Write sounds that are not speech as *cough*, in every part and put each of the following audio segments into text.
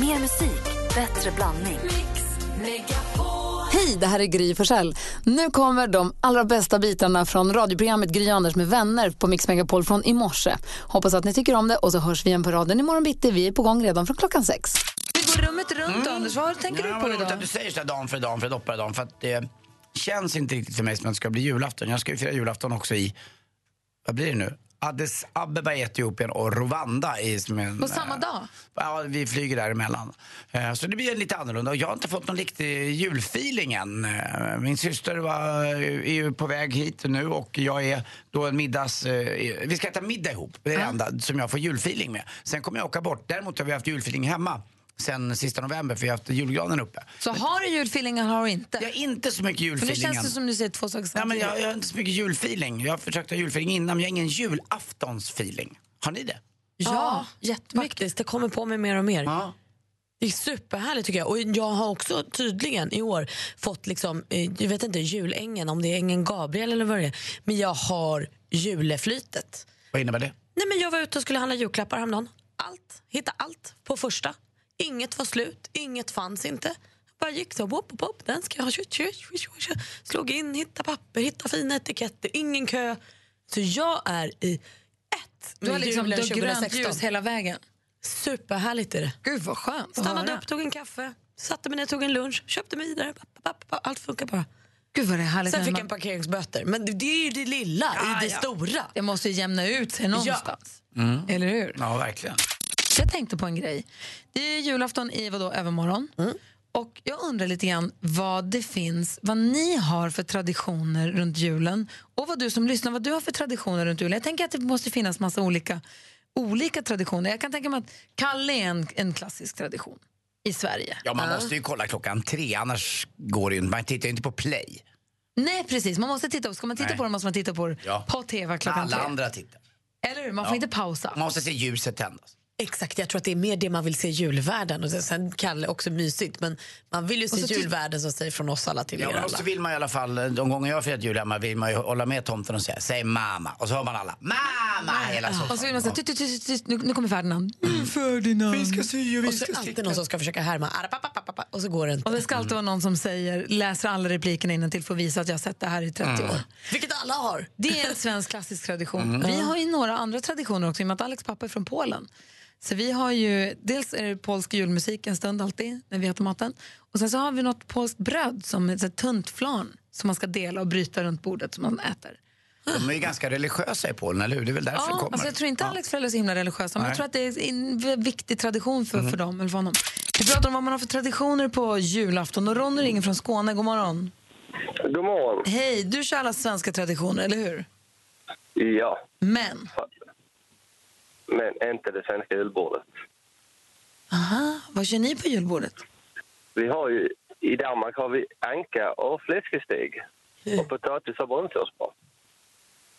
Mer musik, bättre blandning. Hej, det här är Gry Forssell. Nu kommer de allra bästa bitarna från radioprogrammet Gry Anders med vänner på Mix Megapol från i morse. Hoppas att ni tycker om det och så hörs vi igen på raden imorgon bitti. Vi är på gång redan från klockan sex. Vi går rummet runt, Anders. Vad tänker Mm. Ja, du på idag? att du säger så dan för dan för doppare dan för att det känns inte riktigt för mig som att det ska bli julafton. Jag ska ju fira julafton också i, vad blir det nu? Addis Abeba i Etiopien och Rwanda i som en, På samma eh, dag? Ja, vi flyger däremellan. Eh, Så det blir lite annorlunda jag har inte fått någon riktig julfeeling än. Eh, Min syster var, är ju på väg hit nu och jag är då en middags... Vi ska äta middag ihop. Det är det enda som jag får julfeeling med. Sen kommer jag åka bort. Däremot har vi haft julfeeling hemma sen sista november för vi har haft julgranen uppe. Så har du julfeeling eller har du inte? Jag har inte så mycket För julfeeling nu känns än. det som du säger två saker Ja, men samtidigt. jag, jag har inte så mycket julfeeling. Jag har försökt ha julfeeling innan men jag har ingen julaftonsfeeling. Har ni det? Ja, jättemycket. faktiskt. Det kommer på mig mer och mer. Ja. Det är superhärligt tycker jag. Och jag har också tydligen i år fått, liksom, eh, jag vet inte, julängen, om det är ängeln Gabriel eller vad det är. Men jag har juleflytet. Vad innebär det? Nej, men jag var ute och skulle handla julklappar häromdagen. Allt, hitta allt på första. Inget var slut, inget fanns inte. Bara gick så, pop, pop, pop, den ska jag ha. Slog in, hitta papper, hitta fina etiketter, ingen kö. Så jag är i ett Du har med liksom julen du har grönt 2016. ljus hela vägen. Superhärligt är det. Gud vad skönt Stannade upp, tog en kaffe, satte mig ner, tog en lunch, köpte mig vidare. Papp, papp, papp, Allt funkar bara. Gud vad det är härligt. Sen fick man- jag en parkeringsböter. Men det, är ju det lilla i det stora. Det måste ju jämna ut sig någonstans. Eller hur? Ja, verkligen. Jag tänkte på en grej. Det är julafton i vadå, övermorgon. Och jag undrar lite grann vad det finns, vad ni har för traditioner runt julen och vad du som lyssnar, vad du har för traditioner runt julen. Jag tänker att det måste finnas massa olika, olika traditioner. Jag kan tänka mig att Kalle är en, en klassisk tradition i Sverige. Ja, man måste ju kolla klockan tre, annars går det ju inte. Man tittar ju inte på play. Nej, precis. Man måste titta, ska man titta Nej. på det måste man titta på det Ja. på tv klockan Alla tre. andra tittar. Eller hur? Man får Ja. inte pausa. Man måste se ljuset tändas. Exakt, jag tror att det är mer det man vill se i julvärlden. Och sen Kalle också mysigt, men man vill ju se så ty- julvärden som säger från oss alla till Ja, er alla. så vill man i alla fall, de gånger jag har firat jul hemma vill man ju hålla med tomten och säga säg mamma. Och så hör man alla mamma hela soffan. Och så vill man säga, tyst, tyst, tyst, tyst, nu, nu kommer Ferdinand. Mm. Ferdinand. Vi ska sy och vi Och så är ska det alltid sticka. någon som ska försöka härma. Och så går det inte. Och det ska alltid vara någon som säger, läser alla replikerna innan till för att visa att jag har sett det här i 30 år. Vilket alla har. Det är en svensk klassisk tradition. Vi har ju några andra traditioner också, i och med att Alex pappa är från Polen. Så vi har ju, dels är det polsk julmusik en stund alltid när vi äter maten. Och sen så har vi något polskt bröd som är ett tunt flan som man ska dela och bryta runt bordet som man äter. De är ju ganska religiösa i Polen, eller hur? Det är väl därför det Ja, kommer. alltså jag tror inte Ja. Alex föräldrar är så himla religiösa, men jag Nej. tror att det är en viktig tradition för, för dem. Eller för honom. Vi pratar om vad man har för traditioner på julafton. Och Ronny ringer från Skåne. God morgon. God morgon. Hej, du kör alla svenska traditioner, eller hur? Ja, Men, men inte det svenska julbordet. aha, vad kör ni på julbordet? Vi har ju, I Danmark har vi anka och fläskesteg. Och potatis och brunnsås på.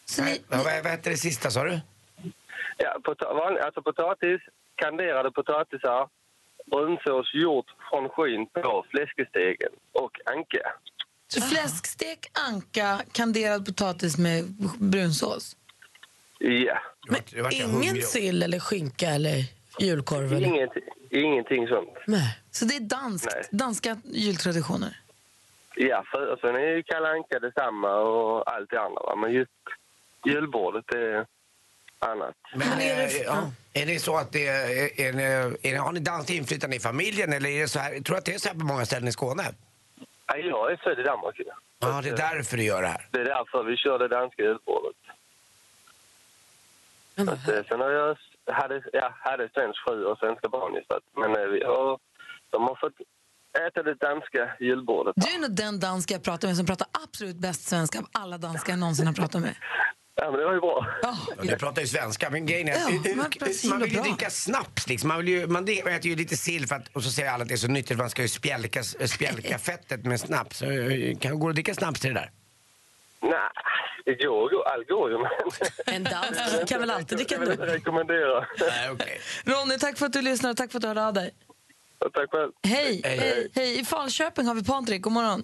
Så ni, Ja, vad, vad hette det sista sa du? Ja, pota- vanlig, alltså potatis, kanderade potatisar, brunsås gjort från skyn på fläskestegen och anka. så fläskstek, anka, kanderad potatis med brunsås? Ja, Men jag ingen hungrig. sill eller skinka eller julkorv? Eller? inget, ingenting sånt. Nej. Så det är danskt, Nej. danska jultraditioner? Ja, för, och sen är ju Kalle Anka detsamma och allt det andra. Va? Men just julbordet är annat. Men, är det- eh, ja. är det så att det är, är, är, har ni danskt inflytande i familjen eller är det så här, jag tror att det är så här på många ställen i Skåne? Ja, jag är född i Danmark. ju. Ja, det är därför du gör det här. Det är därför vi kör det danska julbordet. Att, eh, sen har jag hade, ja, hade svensk fru och svenska barn just att, Men eh, vi har, de har fått äta det danska julbordet. Du är nog den danska jag pratar med som pratar absolut bäst svenska av alla danskar jag någonsin har pratat med. Ja, men det var ju bra. Ja. Ja, du pratar ju svenska, men grejen är Ja, att hur- man man, vill ju bra. dricka snaps liksom. Man, vill ju, man äter ju lite sill för att, och så säger alla att det är så nyttigt, man ska ju spjälka, spjälka *laughs* fettet med snaps. Eh, Kan, går det att dricka snaps till det där? Nej, ju. Men *laughs* En dansk kan väl alltid dricka Jag vill inte en rekommendera. Nej, okej. Ronny, tack för att du lyssnar och tack för att du hörde av dig. Och Tack själv. Hej, Hej. hej, hej. I Falköping har vi Patrik. God morgon.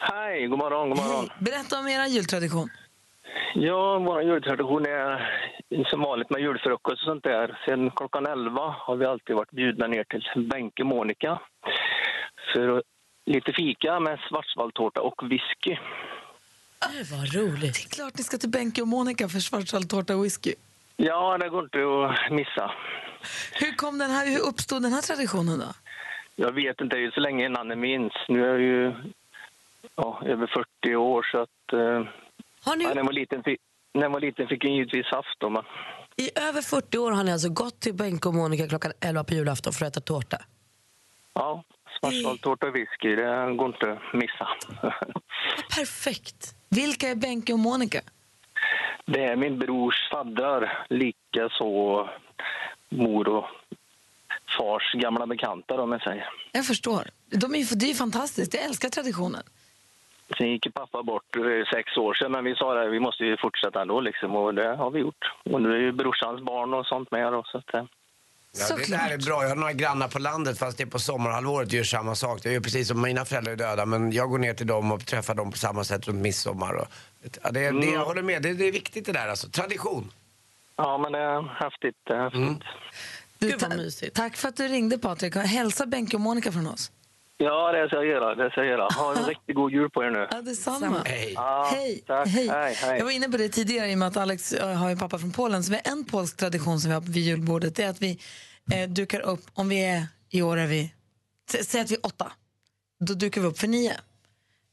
Hej, god morgon, god morgon. Hej. Berätta om era jultradition. Ja, vår jultradition är som vanligt med julfrukost och sånt där. Sen klockan 11 har vi alltid varit bjudna ner till Benke Monica för lite fika med svartsvalltårta och whisky. Det var roligt. Det är klart ni ska till Benke och Monica för schwarzwaldtårta och whisky. Ja, det går inte att missa. Hur, kom den här, hur uppstod den här traditionen då? Jag vet inte, det är ju så länge innan jag minns. Nu är jag ju ja, över 40 år så att... Eh, Har ni, ja, när, jag var liten, fick- när jag var liten fick jag givetvis haft dem. I över 40 år har ni alltså gått till Benke och Monica klockan 11 på julafton för att äta tårta. Ja, svartsvalltårta och whisky, det går inte att missa. Perfekt. Vilka är Benke och Monica? Det är min brors faddrar, lika så mor och fars gamla bekanta om jag säger. Jag förstår. De är, ju- det är ju fantastiskt. Jag älskar traditionen. Sen gick pappa bort för sex år sedan, men vi sa att vi måste ju fortsätta ändå liksom, och det har vi gjort. Och nu är ju brorsans barn och sånt med då, så att, Ja, det där är bra. Jag har några grannar på landet fast det är på sommarhalvåret gör samma sak. Det är ju precis som mina föräldrar är döda men jag går ner till dem och träffar dem på samma sätt runt midsommar. Och, ja, det, det, jag håller med, det, det är viktigt det där alltså. Tradition. ja men det är häftigt. Det är häftigt. Du, Gud, vad ta- mysigt. Tack för att du ringde Patrik. Hälsa Benke och Monica från oss. Ja, det ska jag göra. Det ska jag göra. Ha en *laughs* riktigt god jul på er nu. Ja, detsamma. Hej. Ja, Hej. Tack. Hej. Hej, hej. Jag var inne på det tidigare i och med att Alex eh, har ju pappa från Polen. Så vi har en polsk tradition som vi har vid julbordet. Det är att vi eh, dukar upp, om vi är i år är vi, sä- säg att vi är åtta. Då dukar vi upp för nio.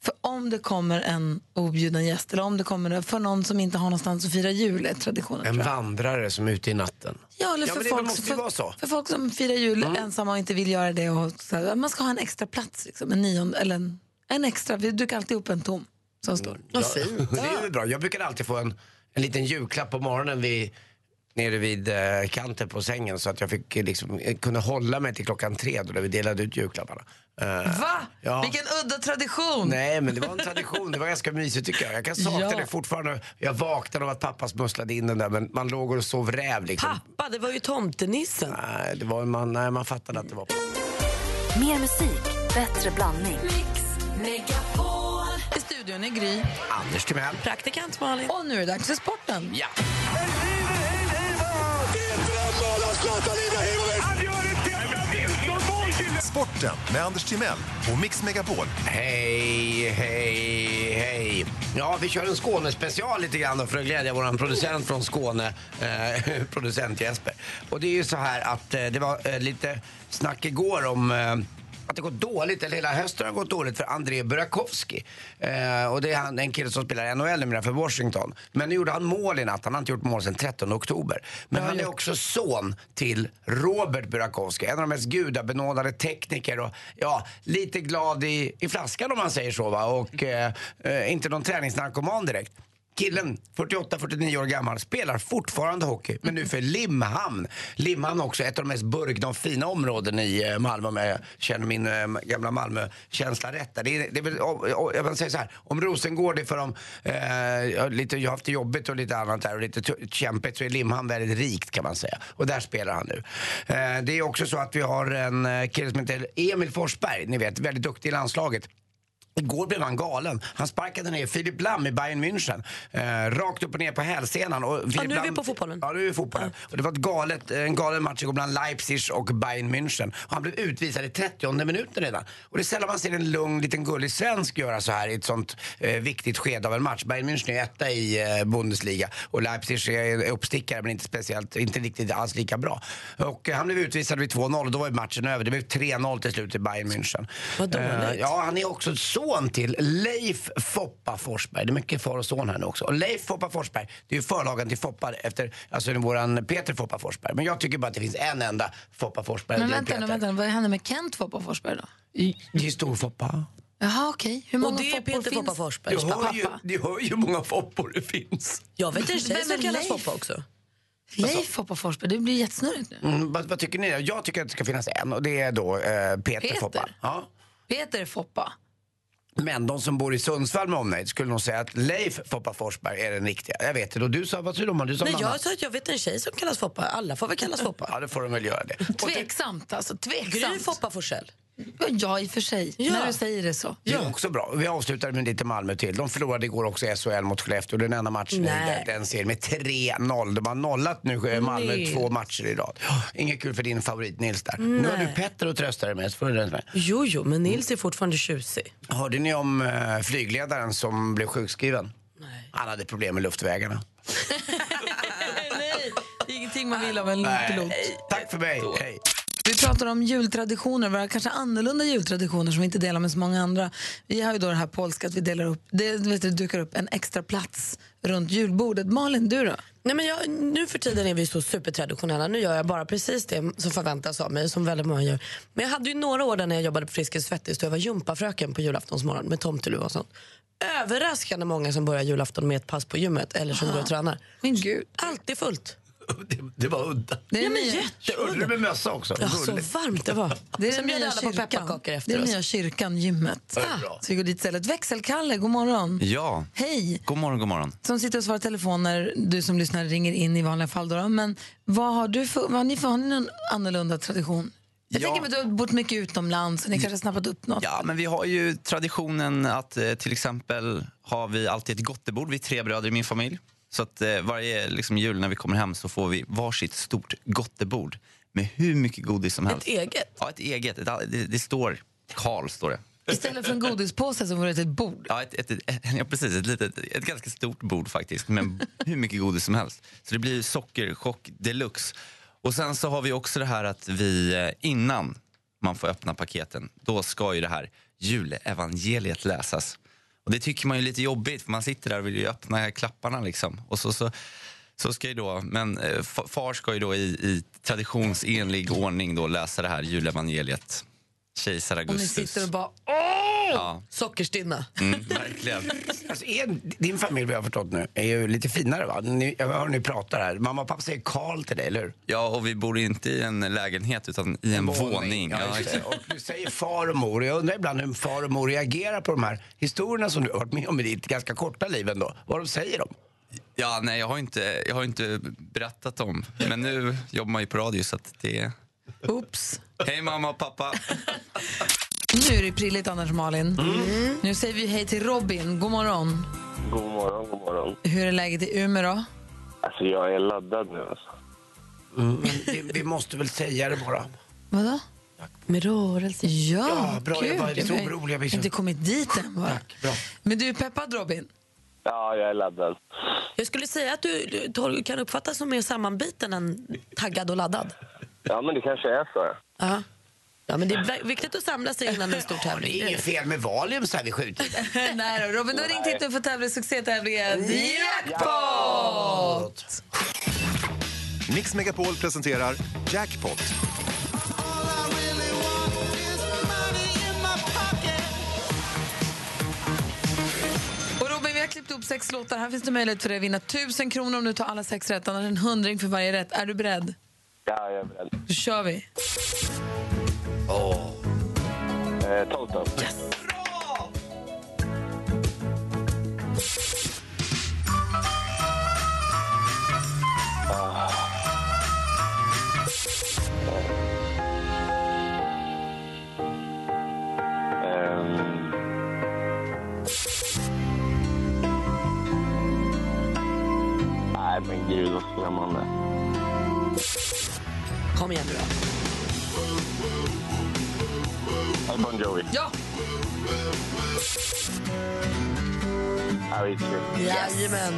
För om det kommer en objuden gäst eller om det kommer för någon som inte har någonstans att fira jul är traditionen. En vandrare som är ute i natten. Ja, eller Ja, för, det folk, för. Mm. för folk som firar jul ensamma och inte vill göra det. Och så här, man ska ha en extra plats, liksom, en nionde, eller en, en extra. Vi dukar alltid upp en tom som står. Vad fint. *laughs* Det är ju bra. Jag brukar alltid få en, en liten julklapp på morgonen vid, nere vid eh, kanten på sängen så att jag fick eh, liksom, eh, kunna hålla mig till klockan tre då vi delade ut julklapparna. Va? Ja. Vilken udda tradition! Nej, men det var en tradition. Det var ganska mysigt tycker jag. Jag kan sakna Ja. det fortfarande. Jag vaknade av att pappa smusslade in den där, men man låg och sov räv liksom. Pappa, det var ju tomtenissen. Nej, det var, man, nej, man fattade att det var... Mer musik, bättre blandning. I studion är Gry. Anders Timell. Praktikant Malin. Och nu är det dags för sporten. Ja. Sporten med Anders Timell och Mix Megapol. Hej, hej, hej. Ja, vi kör en Skånespecial lite grann då för att glädja vår producent från Skåne, eh, *laughs* producent Jesper. Och det är ju så här att eh, det var eh, lite snack igår om eh, att det gått dåligt, eller hela hösten har gått dåligt för André Burakovsky. Eh, och det är han, en kille som spelar NHL numera för Washington. Men nu gjorde han mål i natt, han har inte gjort mål sedan 13 oktober. Men han är också son till Robert Burakovsky, en av de mest gudabenådade tekniker och ja, lite glad i, i flaskan om man säger så va. Och eh, eh, inte någon träningsnarkoman direkt. Killen, 48-49 år gammal, spelar fortfarande hockey, men nu för Limhamn. Limhamn är också ett av de mest burgna och fina områden i eh, Malmö, om jag känner min eh, gamla Malmö-känsla rätt. Det är, det är jag vill säga så här, om Rosengård är för dem, eh, lite, jag har haft det jobbigt och lite annat där och lite kämpigt, så är Limhamn väldigt rikt kan man säga. Och där spelar han nu. Eh, det är också så att vi har en eh, kille som heter Emil Forsberg, ni vet, väldigt duktig i landslaget. Igår blev han galen. Han sparkade ner Filip Lam i Bayern München. Eh, rakt upp och ner på hälsenan. Och Filip nu är vi på fotbollen. Ja, nu är vi fotbollen. Och det var ett galet, en galen match igår bland Leipzig och Bayern München. Och han blev utvisad i 30 minuten redan. Och det är sällan man ser en lugn liten gullig svensk göra så här i ett sånt eh, viktigt skede av en match. Bayern München är etta i eh, Bundesliga och Leipzig är uppstickare men inte speciellt, inte riktigt alls lika bra. Och eh, han blev utvisad vid 2-0 och då var matchen över. Det blev 3-0 till slut i Bayern München. Vad dåligt. Eh, ja, han är också son till Leif Foppa Forsberg. Det är mycket far och son här nu också. Och Leif Foppa Forsberg, det är ju förlagen till Foppa efter, alltså våran Peter Foppa Forsberg. Men jag tycker bara att det finns en enda Foppa Forsberg. Men vänta nu, vänta nu, vad händer med Kent Foppa Forsberg då? Det är stor Foppa. Jaha, okej. Hur många Och det är Foppor Peter finns? Foppa Forsberg. Du hör, ju, pappa. du hör ju hur många Foppor det finns. Jag vet en tjej Vem som är kallas? Foppa också. Leif Foppa Forsberg, det blir jättesnurrigt nu. Mm, vad, vad tycker ni? Jag tycker att det ska finnas en och det är då eh, Peter, Peter? Foppa. Ja. Peter Foppa. Men de som bor i Sundsvall med omnejd skulle nog säga att Leif Foppa Forsberg är den riktiga. Jag vet det. Och du sa, vad sa du om Du sa Nej, jag sa att jag vet en tjej som kallas Foppa. Alla får väl kallas *laughs* Foppa. Ja, det får de väl göra det. Tveksamt alltså, Gry tveksamt. Foppa Forsell. Ja, i och för sig. Ja. När du säger det så. Det är också bra. Vi avslutar med lite Malmö till. De förlorade igår också SHL mot Skellefteå. Den enda matchen i Nej. den, serien med 3-0. De har nollat nu eh, Malmö Nej. två matcher i rad. Inget kul för din favorit Nils där. Nu har du Petter att trösta dig med. med. Jo, jo, men Nils är fortfarande tjusig. Hörde ni om eh, flygledaren som blev sjukskriven? Nej. Han hade problem med luftvägarna. *laughs* Nej, det är ingenting man vill av en pilot. Tack för mig. Hej. Vi pratar om jultraditioner, våra kanske annorlunda jultraditioner som vi inte delar med så många andra. Vi har ju då det här polska att vi delar upp, det, vet du, dukar upp en extra plats runt julbordet. Malin, du då? Nej, men jag, nu för tiden är vi så supertraditionella. Nu gör jag bara precis det som förväntas av mig, som väldigt många gör. Men jag hade ju några år när jag jobbade på Friskis Svettis då jag var gympafröken på julaftonsmorgon med tomteluva och sånt. Överraskande många som börjar julafton med ett pass på gymmet eller som går och tränar. Men gud. Alltid fullt. *laughs* Det, det var udda. Det är, Ja, Körde du med mössa också? Ja, så varmt det var. det är Sen bjöd alla på pepparkakor Det är efter oss. nya kyrkan, gymmet. Bra. Så vi går dit istället. Växelkalle, god morgon. Ja, Hej. god morgon, god morgon. Som sitter och svarar telefoner, du som lyssnar ringer in i vanliga fall. Då. Men vad har, du för, vad har, ni för, har ni någon annorlunda tradition? Jag Ja. tänker mig att du har bott mycket utomlands och ni kanske har snappat upp något. Ja, men vi har ju traditionen att eh, till exempel har vi alltid ett gottebord, vi tre bröder i min familj. Så att eh, varje liksom, jul när vi kommer hem så får vi varsitt stort gottebord med hur mycket godis som helst. Ett eget. Ja, ett eget. Ett, det, det står Karl, står det. Istället för en godispåse så vore det ett bord. Ja, ett, ett, ett, *laughs* ja, precis. Ett, litet, ett ganska stort bord faktiskt, med *laughs* hur mycket godis som helst. Så det blir sockerchock deluxe. Och sen så har vi också det här att vi eh, innan man får öppna paketen, då ska ju det här julevangeliet läsas. Och det tycker man är lite jobbigt för man sitter där och vill ju öppna klapparna liksom. Och så, så, så ska ju då, men eh, far ska ju då i, i traditionsenlig ordning då läsa det här julevangeliet. Kejsar Och ni Augustus. sitter och bara... Ja, Sockerstinna. mm, verkligen. *laughs* Alltså, är, din familj, jag har förstått nu, är ju lite finare va? Ni, jag hör ni pratar här. Mamma och pappa säger Karl till dig, eller hur? Ja, och vi bor inte i en lägenhet utan i en, våning. Ja, Ja, exakt. och du säger far och mor. Jag undrar ibland hur far och mor reagerar på de här historierna som du har varit med om i ditt ganska korta liv ändå. Vad de säger de. ja, nej, jag har, inte, jag har inte berättat om. Men nu jobbar man ju på radio så att det. Oops. Hej mamma och pappa. Nu är det prilligt annars Malin. Nu säger vi hej till Robin. God morgon. God morgon, god morgon. Hur är läget i Umeå då? Alltså jag är laddad nu alltså. Men vi, vi måste väl säga det bara. Vadå? Med rörelse. Ja, Ja, bra kul. jobbat. Vi är så Jag har inte kommit dit än bara. Tack, bra. Men du är peppad Robin? Ja, jag är laddad. Jag skulle säga att du, du kan uppfattas som mer sammanbiten än taggad och laddad. Ja, men det kanske är så. Ja. Ja, men det är viktigt att samla sig innan en stor Det tävling. är inget fel med Valium så här vid sjutiden. *laughs* Nej då, Robin, du har ringt hit nu för att tävla i succétävlingen Jackpot! Mix Megapol presenterar Jackpot. Och Robin, vi har klippt upp sex låtar. Här finns det möjlighet för dig att vinna 1000 kronor om du tar alla sex rätt. Annars en hundring för varje rätt. Är du beredd? Ja, jag är beredd. Då kör vi. Eh, Toto. Ehm. Nej, men gud vad skrämmande. Kom igen nu då. Bon Jovi. Ja! Avicii. Jajamän.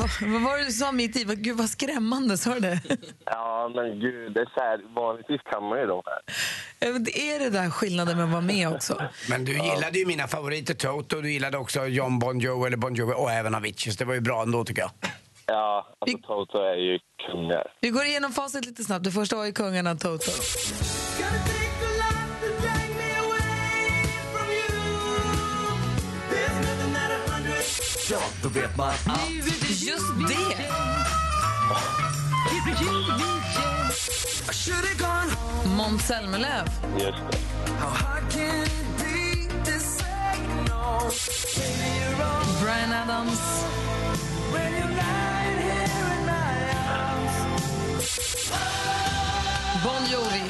Vad, var det du sa mitt i? Vad- Gud, vad skrämmande. Sa du det? *laughs* Ja, men gud, det är så här, vanligtvis kan man ju de här. Det är det där skillnaden med att vara med också. Men du gillade ju mina favoriter Toto, du gillade också John Bon Jovi eller Bon Jovi och även Avicii. så Det var ju bra ändå tycker jag. Ja, alltså Toto är ju kungar. Vi går igenom facit lite snabbt. Det första var ju kungarna Toto. Då vet man. Just det! Måns Zelmerlöw. Just det. Bryan Adams. Bon Jovi.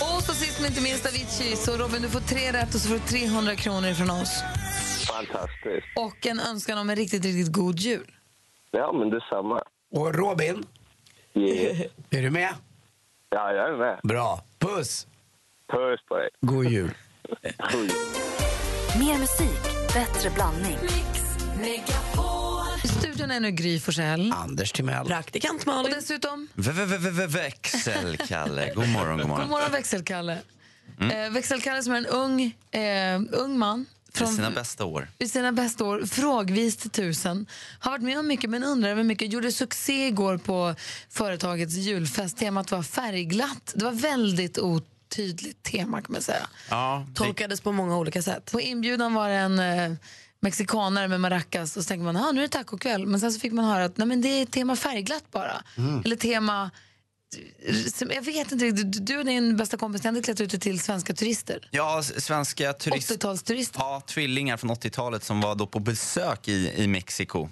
Och så sist men inte minst Avicii. Så Robin, du får tre rätt och så får du 300 kronor från oss. Fantastiskt. Och en önskan om en riktigt, riktigt god jul. Ja, men detsamma. Och Robin, Yeah. är du med? Ja, jag är med. Bra. Puss! Puss på dig. God jul. Mer musik, bättre blandning. I studion är nu Gry Forssell. Anders Timell. Praktikant Och Malin. dessutom, v- v- Växelkalle. God morgon, god god morgon. morgon växelkalle. Mm. Eh, växelkalle som är en ung, eh, ung man. I Från, sina bästa år. i sina bästa år, frågvis till tusen. Har varit med om mycket men undrar över mycket. Gjorde succé igår på företagets julfest. Temat var färgglatt. Det var väldigt otydligt tema kan man säga. Ja, det, Tolkades på många olika sätt. På inbjudan var det en eh, mexikanare med maracas och så tänkte man ah, nu är det tacokväll. Men sen så fick man höra att Nej, men det är tema färgglatt bara. Eller tema... Jag vet inte. Du- Du och din bästa kompis ni hade klätt ut till svenska turister. ja, svenska turister. 80-talsturister. Ja, tvillingar från 80-talet som var då på besök i, i Mexiko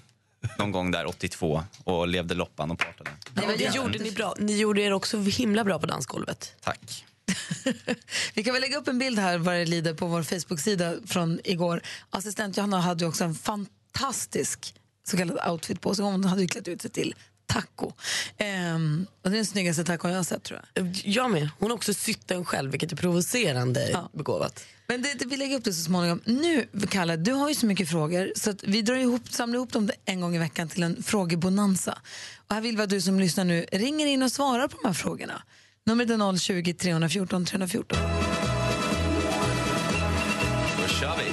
någon gång där 82 och levde loppan och partade. Det var Det gjorde ni bra. Ni gjorde er också himla bra på dansgolvet. Tack. *laughs* Vi kan väl lägga upp en bild här vad det lider på vår Facebook-sida från igår. Assistent Johanna hade också en fantastisk så kallad outfit på sig. Hon hade ju klätt ut sig till taco. Ehm, och det är den snyggaste tacon jag har sett tror jag. Jag med. Hon har också sytt den själv, vilket är provocerande Ja. begåvat. Men det, det, vi lägger upp det så småningom. Nu, Kalle, du har ju så mycket frågor så vi drar ihop, samlar ihop dem en gång i veckan till en frågebonanza. Och här vill vi att du som lyssnar nu ringer in och svarar på de här frågorna. Numret är 020 314 314. Då kör vi.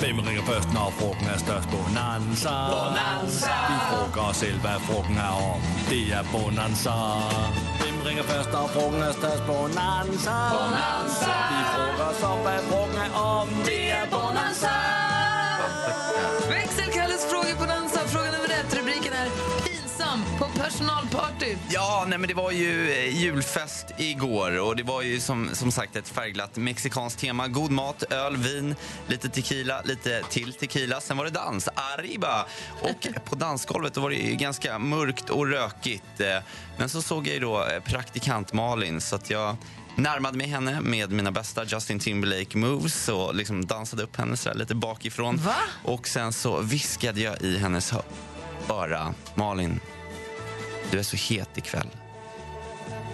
Hvem ringer først, når frugten er størst? Bonanza. Bonanza. Vi frågar os selv, hvad frugten er om. Det er Bonanza. Hvem ringer først, når frugten er størst? Bonanza. Bonanza. Vi frågar os om, hvad frugten er om. Det er Bonanza. Växelkalles frågebonanza. Fråga nummer ett. Rubriken är Pinsam på personalparty. Ja, nej, men det var ju eh, julfest igår och det var ju som, som sagt ett färgglatt mexikanskt tema. God mat, öl, vin, lite tequila, lite till tequila. Sen var det dans, arriba! Och *laughs* på dansgolvet var det ju ganska mörkt och rökigt. eh, Men så såg jag ju då eh, praktikant Malin så att jag närmade mig henne med mina bästa Justin Timberlake moves och liksom dansade upp henne så lite bakifrån. Va? Och sen så viskade jag i hennes öra, Malin, du är så het ikväll.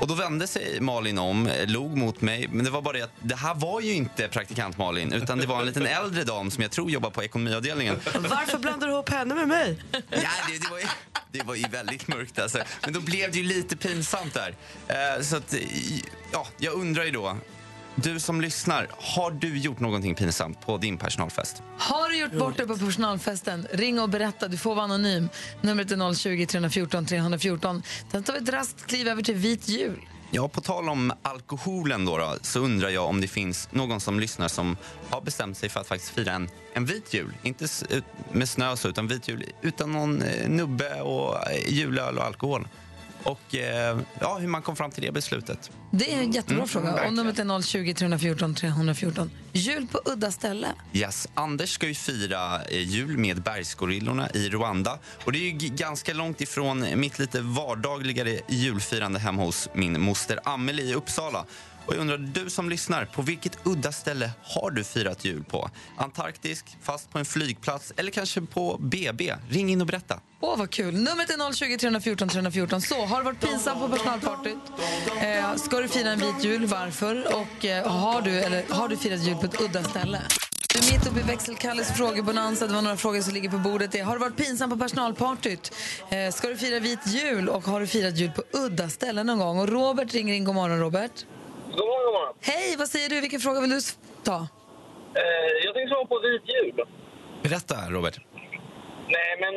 Och då vände sig Malin om, eh, log mot mig. Men det var bara det att det här var ju inte praktikant Malin utan det var en liten äldre dam som jag tror jobbar på ekonomiavdelningen. Varför blandar du ihop henne med mig? Ja, det, det, var ju, det var ju väldigt mörkt alltså. Men då blev det ju lite pinsamt där. Eh, så att, ja, jag undrar ju då. Du som lyssnar, har du gjort någonting pinsamt på din personalfest? Har du gjort bort dig på personalfesten? Ring och berätta. Du får vara anonym. Numret är 020 314 314. Sen tar vi ett raskt kliv över till vit jul. Ja, på tal om alkoholen då, då, så undrar jag om det finns någon som lyssnar som har bestämt sig för att faktiskt fira en, en vit jul. Inte med snö så, utan vit jul utan någon eh, nubbe och eh, julöl och alkohol. Och eh, ja, hur man kom fram till det beslutet. Det är en jättebra Mm, fråga. Och numret är 020 314 314. Jul på udda ställe. Yes, Anders ska ju fira eh, jul med bergsgorillorna i Rwanda. Och det är ganska långt ifrån mitt lite vardagligare julfirande hemma hos min moster Amelie i Uppsala. Och jag undrar, du som lyssnar, på vilket udda ställe har du firat jul på? Antarktisk, fast på en flygplats eller kanske på BB? Ring in och berätta. Åh, vad kul. Numret är 020 314 314. Så, har du varit pinsam på personalpartyt? Eh, ska du fira en vit jul? Varför? Och eh, har, du, eller, har du firat jul på ett udda ställe? Du är mitt uppe i växelkalles frågebonanza. Det var några frågor som ligger på bordet. Det är, Har du varit pinsam på personalpartyt? Eh, ska du fira vit jul? Och har du firat jul på udda ställen någon gång? Och Robert ringer in. God morgon, Robert. God morgon, god morgon. Hej, vad säger du? Vilken fråga vill du ta? Eh, jag tänkte svara på vit jul. Berätta, Robert. Nej, men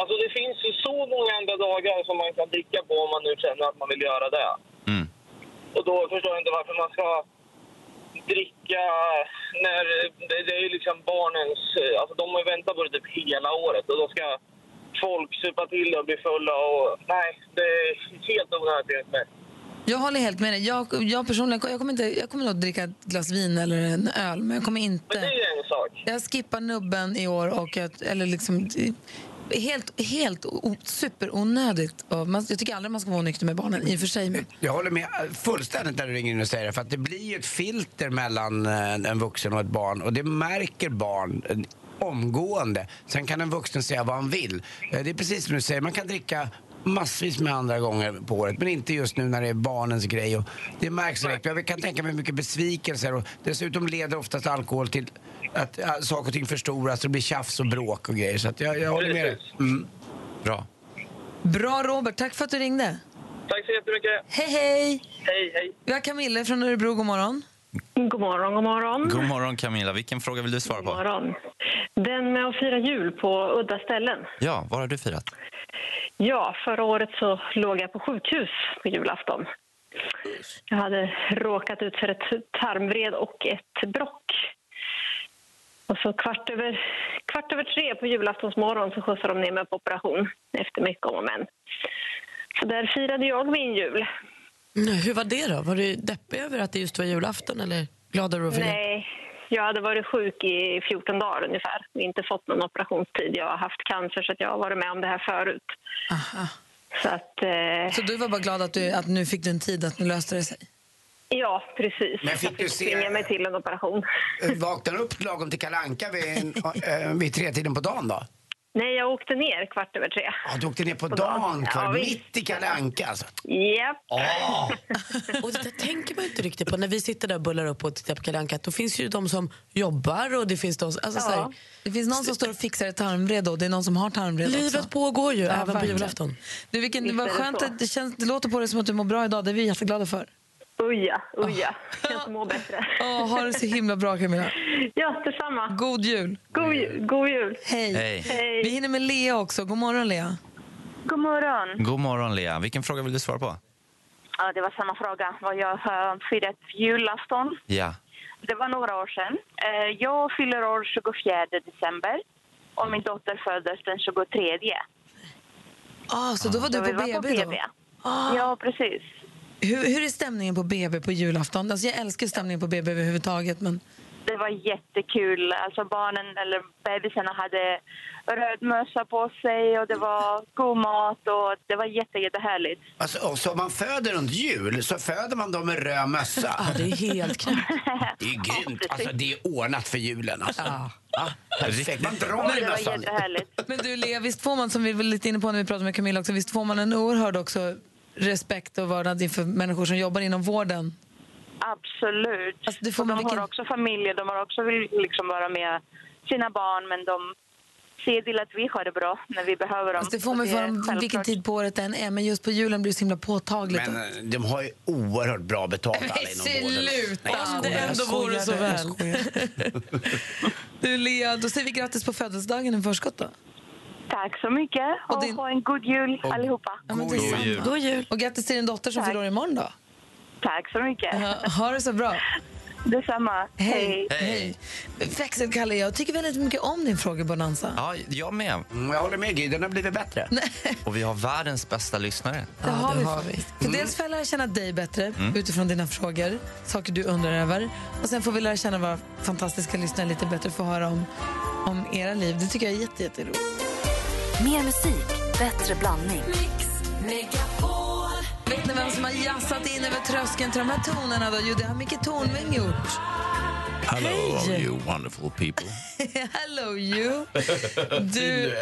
alltså det finns ju så många andra dagar som man kan dricka på om man nu känner att man vill göra det. Mm. Och då förstår jag inte varför man ska dricka när det, det är ju liksom barnens... Alltså de har ju väntat på det typ hela året och då ska folk supa till och bli fulla och... Nej, det är helt onödigt enligt mig. Jag håller helt med dig. Jag, jag personligen jag kommer, inte, jag kommer nog dricka ett glas vin eller en öl, men jag kommer Men inte... det är en sak. Jag skippar nubben i år och att, eller liksom helt, helt o- superonödigt. Och man, jag tycker aldrig man ska vara onykter med barnen i och för sig. Men Jag håller med fullständigt när du ringer in och säger det. För att det blir ju ett filter mellan eh, en vuxen och ett barn. Och det märker barn eh, omgående. Sen kan en vuxen säga vad han vill. Eh, Det är precis som du säger, man kan dricka massvis med andra gånger på året. Men inte just nu när det är barnens grej. Och det märks direkt. Jag kan tänka mig mycket besvikelser. Och dessutom leder oftast alkohol till att saker och ting förstoras. Det blir tjafs och bråk och grejer. Så att jag, jag håller med dig. Mm. Bra. bra Robert, tack för att du ringde. Tack så jättemycket. Hej hej! Hej, hej. Vi har Camille från Örebro, god morgon. God morgon, god morgon. God morgon Camilla. Vilken fråga vill du svara God på? morgon. Den med att fira jul på udda ställen. Ja, var har du firat? Ja, förra året så låg jag på sjukhus på julafton. Jag hade råkat ut för ett tarmvred och ett brock. Och så kvart över, kvart över tre på julaftonsmorgon så skjutsade de ner mig på operation efter mycket om och men. Så där firade jag min jul. Hur var det då? Var du deppig över att det just var julafton eller glad över att? Nej, jag hade varit sjuk i 14 dagar ungefär. och Inte fått någon operationstid. Jag har haft cancer så att jag har varit med om det här förut. Aha. Så att, eh, Så du var bara glad att, du, att nu fick du en tid att nu löste det sig? ja, precis. Men fick jag du se- tvinga mig till en operation. Vaknar du upp lagom till Kalle Anka vid, eh, vid tretiden på dagen då? Nej, jag åkte ner kvart över tre. Ja, du åkte ner på, På dagen, dagen. kvar, Ja, mitt i Kalle Anka alltså. Japp. Åh! *laughs* Och det där tänker man inte riktigt på. När vi sitter där och bullar upp och tittar på Kalle Anka, då finns ju de som jobbar och det finns de som... Alltså, så här, Ja. Det finns någon som står och fixar ett tarmvred och det är någon som har tarmvred livet också. pågår ju, Ja, även på verkligen. julafton. Du, vilken, vad skönt att det, känns, det låter på dig som att du mår bra idag. Det är vi jätteglada för. Uja, uja. *laughs* Kan inte må bättre. Åh, *laughs* ha det så himla bra Camilla. Ja, detsamma. God jul. God, ju- god jul. Hej. Hej. Hej. Vi hinner med Lea också. God morgon Lea. God morgon. God morgon Lea. Vilken fråga vill du svara på? Ja, det var samma fråga. Vad jag har firat julafton. Ja. Det var några år sedan. Eh, Jag fyller år 24 december och min dotter föddes den 23. Ah, så då var du på var på BB då? BB. Ah. Ja, precis. Hur, hur är stämningen på BB på julafton? Alltså jag älskar stämningen på BB överhuvudtaget. Men... Det var jättekul. Alltså barnen, eller bebisarna hade röd mössa på sig och det var god mat och det var jätte, jättehärligt. Alltså, och så om man föder runt jul så föder man dem med röd mössa. Ja, det är helt knäppt. *laughs* Det är grymt. Alltså, det är ordnat för julen. Alltså. Ja. Ja, perfekt. Man drar i Det var mössan. jättehärligt. Men du Lea, visst får man, som vi var lite inne på när vi pratade med Camilla också, visst får man en oerhörd också respekt och vördnad inför människor som jobbar inom vården? Absolut. Alltså, de vilken- har också familjer, de har också vill liksom vara med sina barn men de ser till att vi har det bra när vi behöver dem. Alltså det får man för vilken tid på året det än är, men just på julen blir det så himla påtagligt. Men eh, de har ju oerhört bra betalt alla inom vården. sluta! Om det ändå vore så väl. *laughs* Du Lea, då säger vi grattis på födelsedagen i förskott då. Tack så mycket Och och, din- ha en god jul Och- allihopa. Ja, men God jul. God jul. Och grattis till din dotter som fyller imorgon då. Tack så mycket. Ja, ha det så bra. *laughs* Detsamma. Hej. Hej. Växelkalle, jag tycker väldigt mycket om din frågebonanza. Ja, jag med. Mm, Jag håller med Gry, den har blivit bättre. *laughs* Och vi har världens bästa lyssnare. Det har det vi har faktiskt. För Dels får jag lära känna dig bättre utifrån dina frågor, saker du undrar över. Och sen får vi lära känna våra fantastiska lyssnare lite bättre och få höra om, om era liv. Det tycker jag är jätte, jätteroligt. Mer musik, bättre blandning. Vet ni vem som har jassat in över tröskeln till de här tonerna? Då? Jo, det har Micke Tornving gjort. Hello, all you wonderful people. *laughs* Hello you. Du,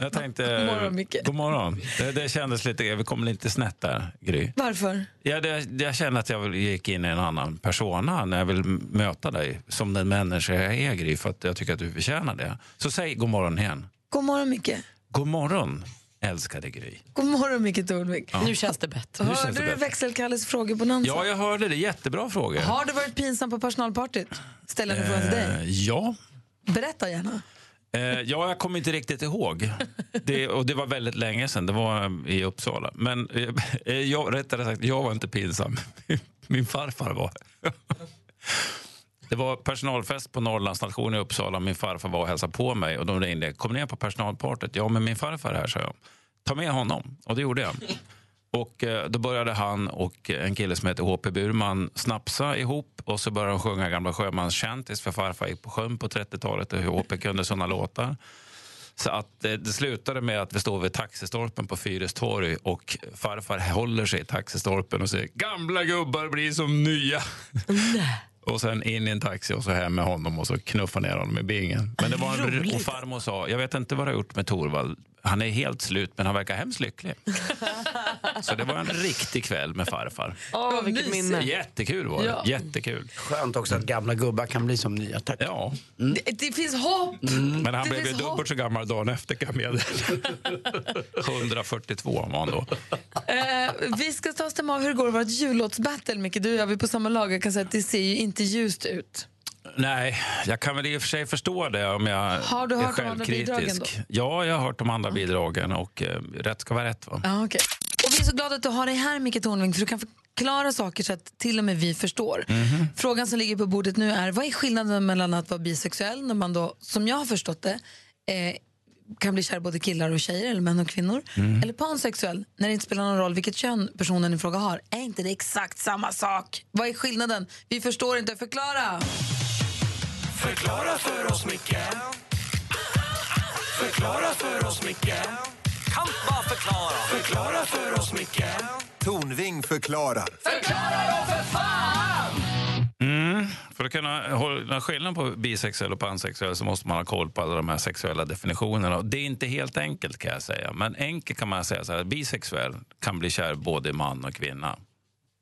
Jag tänkte... God morgon, Micke. God morgon. Det, det kändes lite... Vi kom lite snett där, Gry. varför? Ja, det, jag kände att jag gick in i en annan persona när jag vill möta dig som den människa jag är, Gry, för att jag tycker att du förtjänar det. Så säg god morgon igen. God morgon, Micke. God morgon, älskade Gry. God morgon, Micke Tornving. Nu känns det bättre. Nu känns Hörde det du bättre. växelkalles frågebonanza? Ja, jag hörde det. Jättebra frågor. Har det varit pinsamt på personalpartyt? Ställer jag en fråga till dig. Eh, ja. Berätta gärna. Eh, ja, jag kommer inte riktigt ihåg. Det, och det var väldigt länge sedan. Det var eh, i Uppsala. Men eh, jag, rättare sagt, jag var inte pinsam. *laughs* Min farfar var. Det var personalfest på Norrlandsstation i Uppsala. Min farfar var och hälsade på mig och de ringde. Kom ner på personalpartyt. Ja, men min farfar är här, sa jag. Ta med honom. Och det gjorde jag. *laughs* Och eh, Då började han och en kille som heter H.P. Burman snapsa ihop och så började de sjunga gamla sjömanskäntis för farfar gick på sjön på 30-talet och H.P. kunde såna låtar. Så att det, det slutade med att vi står vid taxistolpen på Fyristorg och farfar håller sig i taxistolpen och säger gamla gubbar blir som nya. Och sen in i en taxi och så hem med honom och så knuffa ner honom i bingen. Men det var en, och farmor sa, jag vet inte vad du har gjort med Torvald. Han är helt slut men han verkar hemskt lycklig. *laughs* så det var en riktig kväll med farfar. Åh, vilket minne. Jättekul var det. Ja. Jättekul. Skönt också att gamla gubbar kan bli som nya. Tack. Ja, Det, det finns hopp! men han Det blev ju hopp. dubbelt så gammal dagen efter kan jag meddela. *laughs* 142 var han då. Eh, vi ska ta stämma av hur det går vårt jullåtsbattle. Micke, du och jag vi är på samma lag. Jag kan säga att det ser ju inte ljust ut. Nej, jag kan väl i och för sig förstå det om jag Har du är hört de andra bidragen självkritisk. Ja, jag har hört de andra bidragen och eh, rätt ska vara rätt. Va? Ja, okej. Och vi är så glada att du har dig här, Micke Tornving, för du kan förklara saker så att till och med vi förstår. Mhm. Frågan som ligger på bordet nu är, vad är skillnaden mellan att vara bisexuell, när man då, som jag har förstått det, eh, kan bli kär både killar och tjejer, eller män och kvinnor, Mm. eller pansexuell, när det inte spelar någon roll vilket kön personen i fråga har. Är inte det exakt samma sak? Vad är skillnaden? Vi förstår inte. Förklara! Förklara för oss, Micke Förklara för oss, Micke Kan bara förklara Förklara för oss, Micke Tornving förklarar. Mm. För att kunna hålla skillnad på bisexuell och pansexuell så måste man ha koll på alla de här sexuella definitionerna. Och det är inte helt enkelt kan jag säga. Men enkelt kan man säga så här, bisexuell kan bli kär både i man och kvinna.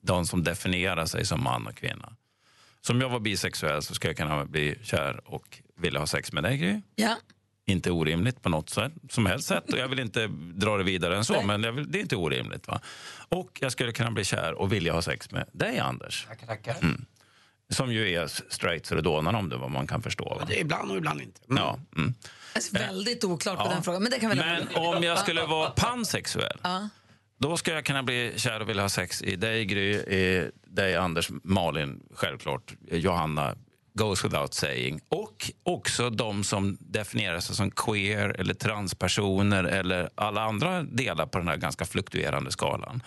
De som definierar sig som man och kvinna. Som jag var bisexuell så ska jag kunna bli kär och vilja ha sex med dig Gry. Ja. Inte orimligt på något sätt, som helst sätt. Och jag vill inte dra det vidare än så, men jag vill, det är inte orimligt. Va? Och jag skulle kunna bli kär och vilja ha sex med dig, Anders. Tackar, tackar. Som ju är straight så det dånar om det, vad man kan förstå. Va? Det är ibland och ibland inte. Mm. Ja. Mm. Alltså, väldigt oklart på Ja. den frågan, men det kan vi. Men om jag skulle vara pansexuell, Ja då ska jag kunna bli kär och vilja ha sex i dig, Gry, i dig, Anders, Malin, självklart, Johanna, goes without saying. Och också de som definierar sig som queer eller transpersoner eller alla andra delar på den här ganska fluktuerande skalan.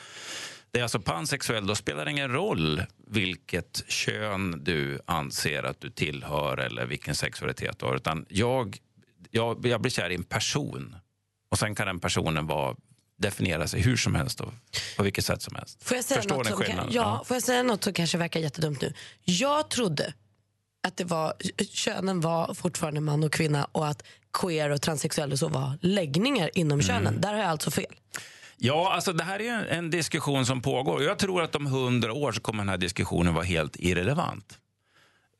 Det är alltså pansexuell, då spelar det ingen roll vilket kön du anser att du tillhör eller vilken sexualitet du har. Utan jag, jag, jag blir kär i en person och sen kan den personen vara, definiera sig hur som helst och på vilket sätt som helst. Får jag säga, Förstår ni kan, skillnaden? ja, får jag säga något som kanske verkar jättedumt nu? Jag trodde att det var, könen var fortfarande man och kvinna och att queer och transsexuell och så var läggningar inom könen. Där har jag alltså fel. Ja, alltså det här är en, en diskussion som pågår. Jag tror att om hundra år så kommer den här diskussionen vara helt irrelevant.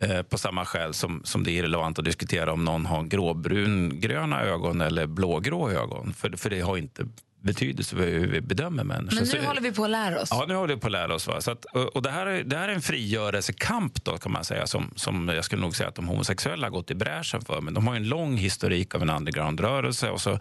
Eh, på samma skäl som, som det är irrelevant att diskutera om någon har gråbrungröna ögon eller blågrå ögon. För, för det har inte betydelse för hur vi bedömer människor. Men Så nu det- håller vi på att lära oss. Ja, nu håller vi på att lära oss. Va? Så att, och det, här är, det här är en frigörelsekamp då, kan man säga, som, som jag skulle nog säga att de homosexuella har gått i bräschen för. Men de har en lång historik av en underground-rörelse och så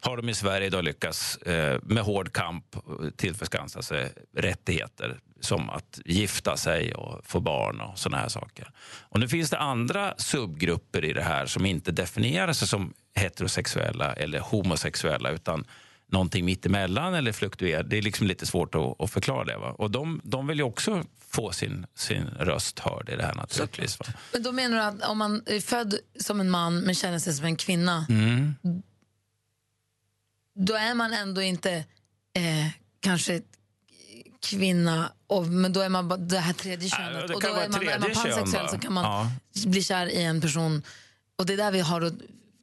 har de i Sverige då lyckats eh, med hård kamp eh, tillförskansa sig rättigheter som att gifta sig och få barn och såna här saker. Och nu finns det andra subgrupper i det här som inte definierar sig som heterosexuella eller homosexuella utan någonting mittemellan eller fluktuerar. Det är liksom lite svårt att, att förklara det. Va? Och de, de vill ju också få sin, sin röst hörd i det här naturligtvis. Va? Men då menar du att om man är född som en man men känner sig som en kvinna, Mm. då är man ändå inte eh, kanske kvinna, och, men då är man det här tredje könet. det och då är man, är man kön, pansexuell va? så kan man Ja. bli kär i en person. Och det är där vi har då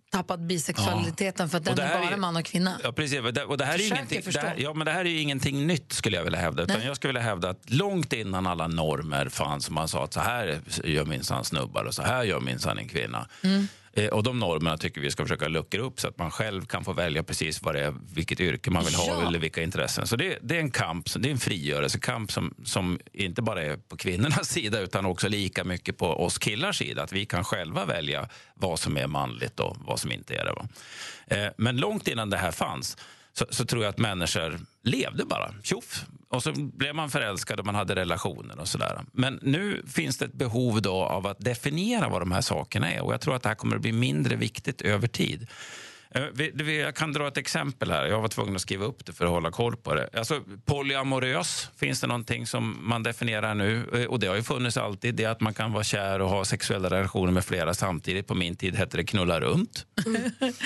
tappat bisexualiteten för att Och den är bara är- man och kvinna. Ja, precis. Och det- Och det här är ingenting, förstå. det här, ja, men det här är ingenting nytt skulle jag vilja hävda. Utan Nej. jag skulle vilja hävda att långt innan alla normer fanns, som man sa att så här gör minsann snubbar och så här gör minsann en kvinna. Mm. Eh, Och de normerna tycker vi ska försöka luckra upp så att man själv kan få välja precis vad det är, vilket yrke man vill ha Ja. eller vilka intressen. Så det, det är en kamp, det är en frigörelsekamp som, som inte bara är på kvinnornas *laughs* sida utan också lika mycket på oss killars sida. Att vi kan själva välja vad som är manligt och vad som inte är det. Va? Eh, Men långt innan det här fanns så, så tror jag att människor levde bara. Tjoff! Och så blev man förälskad och man hade relationer och sådär. Men nu finns det ett behov då av att definiera vad de här sakerna är. Och jag tror att det här kommer att bli mindre viktigt över tid. Eh, vi, vi, jag kan dra ett exempel här. Jag var tvungen att skriva upp det för att hålla koll på det. Alltså, polyamorös, finns det någonting som man definierar nu? Eh, Och det har ju funnits alltid. Det är att man kan vara kär och ha sexuella relationer med flera samtidigt. På min tid hette det knulla runt.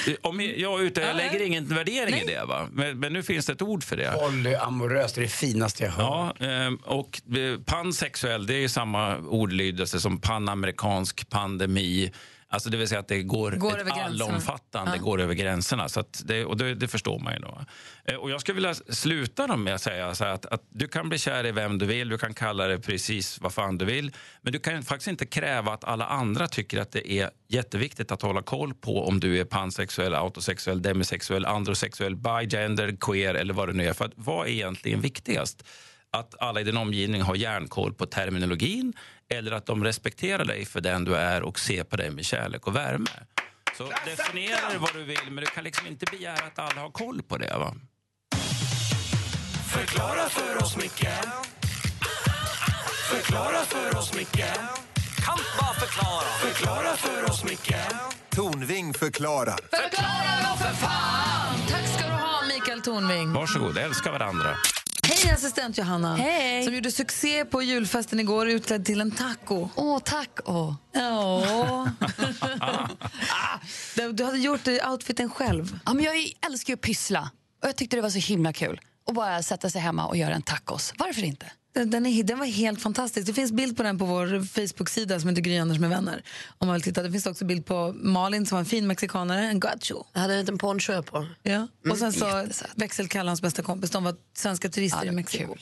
Eh, Om jag, ute, jag lägger ingen värdering i det, va? Men, men nu finns det ett ord för det. Polyamoröst, det är det finaste jag hör. Ja, ehm, och pansexuell det är ju samma ordlydelse som panamerikansk pandemi. Alltså det vill säga att det går, Går ett allomfattande, Ja. går över gränserna. Så det, och det, det förstår man ju då. Eh, Och jag skulle vilja sluta med att säga att, att du kan bli kär i vem du vill, du kan kalla det precis vad fan du vill. Men du kan faktiskt inte kräva att alla andra tycker att det är jätteviktigt att hålla koll på om du är pansexuell, autosexuell, demisexuell, androsexuell, bigender, queer eller vad det nu är. För att, vad är egentligen viktigast? Att alla i din omgivning har järnkoll på terminologin eller att de respekterar dig för den du är och ser på dig med kärlek och värme. Så definiera vad du vill, men du kan liksom inte begära att alla har koll på det. Va? Förklara för oss, Micke Förklara för oss, Micke Kan bara förklara Förklara för oss, Micke Tornving förklarar. Förklara då för fan! Tack ska du ha, Mikael Tornving. Varsågod, älska varandra. Hej, assistent Johanna. Hej. Som gjorde succé på julfesten igår utklädd till en taco. Åh, tack. Åh. Ja. *laughs* du, du hade gjort outfiten själv. Ja, men jag älskar ju att pyssla och jag tyckte det var så himla kul att bara sätta sig hemma och göra en tacos. Varför inte? Den, den, är, den var helt fantastisk. Det finns bild på den på vår Facebook-sida som heter Gry Anders med vänner. Om man vill titta. Det finns också bild på Malin som var en fin mexikanare, en gacho. Jag hade en liten poncho på. Ja. Och sen så jättesöt. växelkalle, hans bästa kompis. De var svenska turister i Mexiko.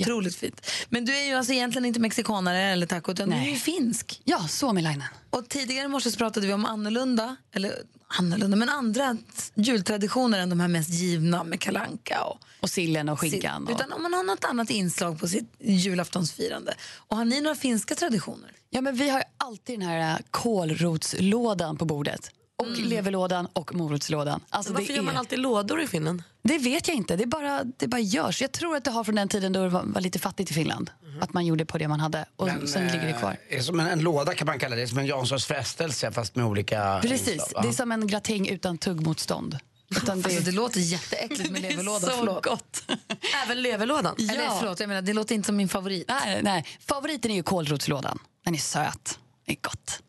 Otroligt fint. Men du är ju alltså egentligen inte mexikanare eller taco, utan du är ju finsk. Ja, Suomilainen. Och tidigare i morse pratade vi om annorlunda, eller annorlunda, men andra jultraditioner än de här mest givna med kalanka och, och sillen och skinkan. Och... Utan om man har något annat inslag på sitt julaftonsfirande. Och har ni några finska traditioner? Ja, men vi har alltid den här äh, kålrotslådan på bordet. Och leverlådan och morotslådan. Alltså, Varför det gör man är- alltid lådor i Finland? Det vet jag inte. Det bara, det bara görs. Jag tror att det har från den tiden då det var, var lite fattigt i Finland. Att man gjorde på det man hade. Och sen ligger det kvar. Eh, är som en, en låda kan man kalla det, som en Janssons frestelse fast med olika Precis. inslag? Det är som en gratäng utan tuggmotstånd. Utan det, Alltså, det låter jätteäckligt med *laughs* Det är leverlåda. så förlåt. gott. *laughs* Även leverlådan? Ja. Eller förlåt, jag menar, det låter inte som min favorit. Nej, nej. Favoriten är ju kålrotslådan. Den är söt. Det är gott.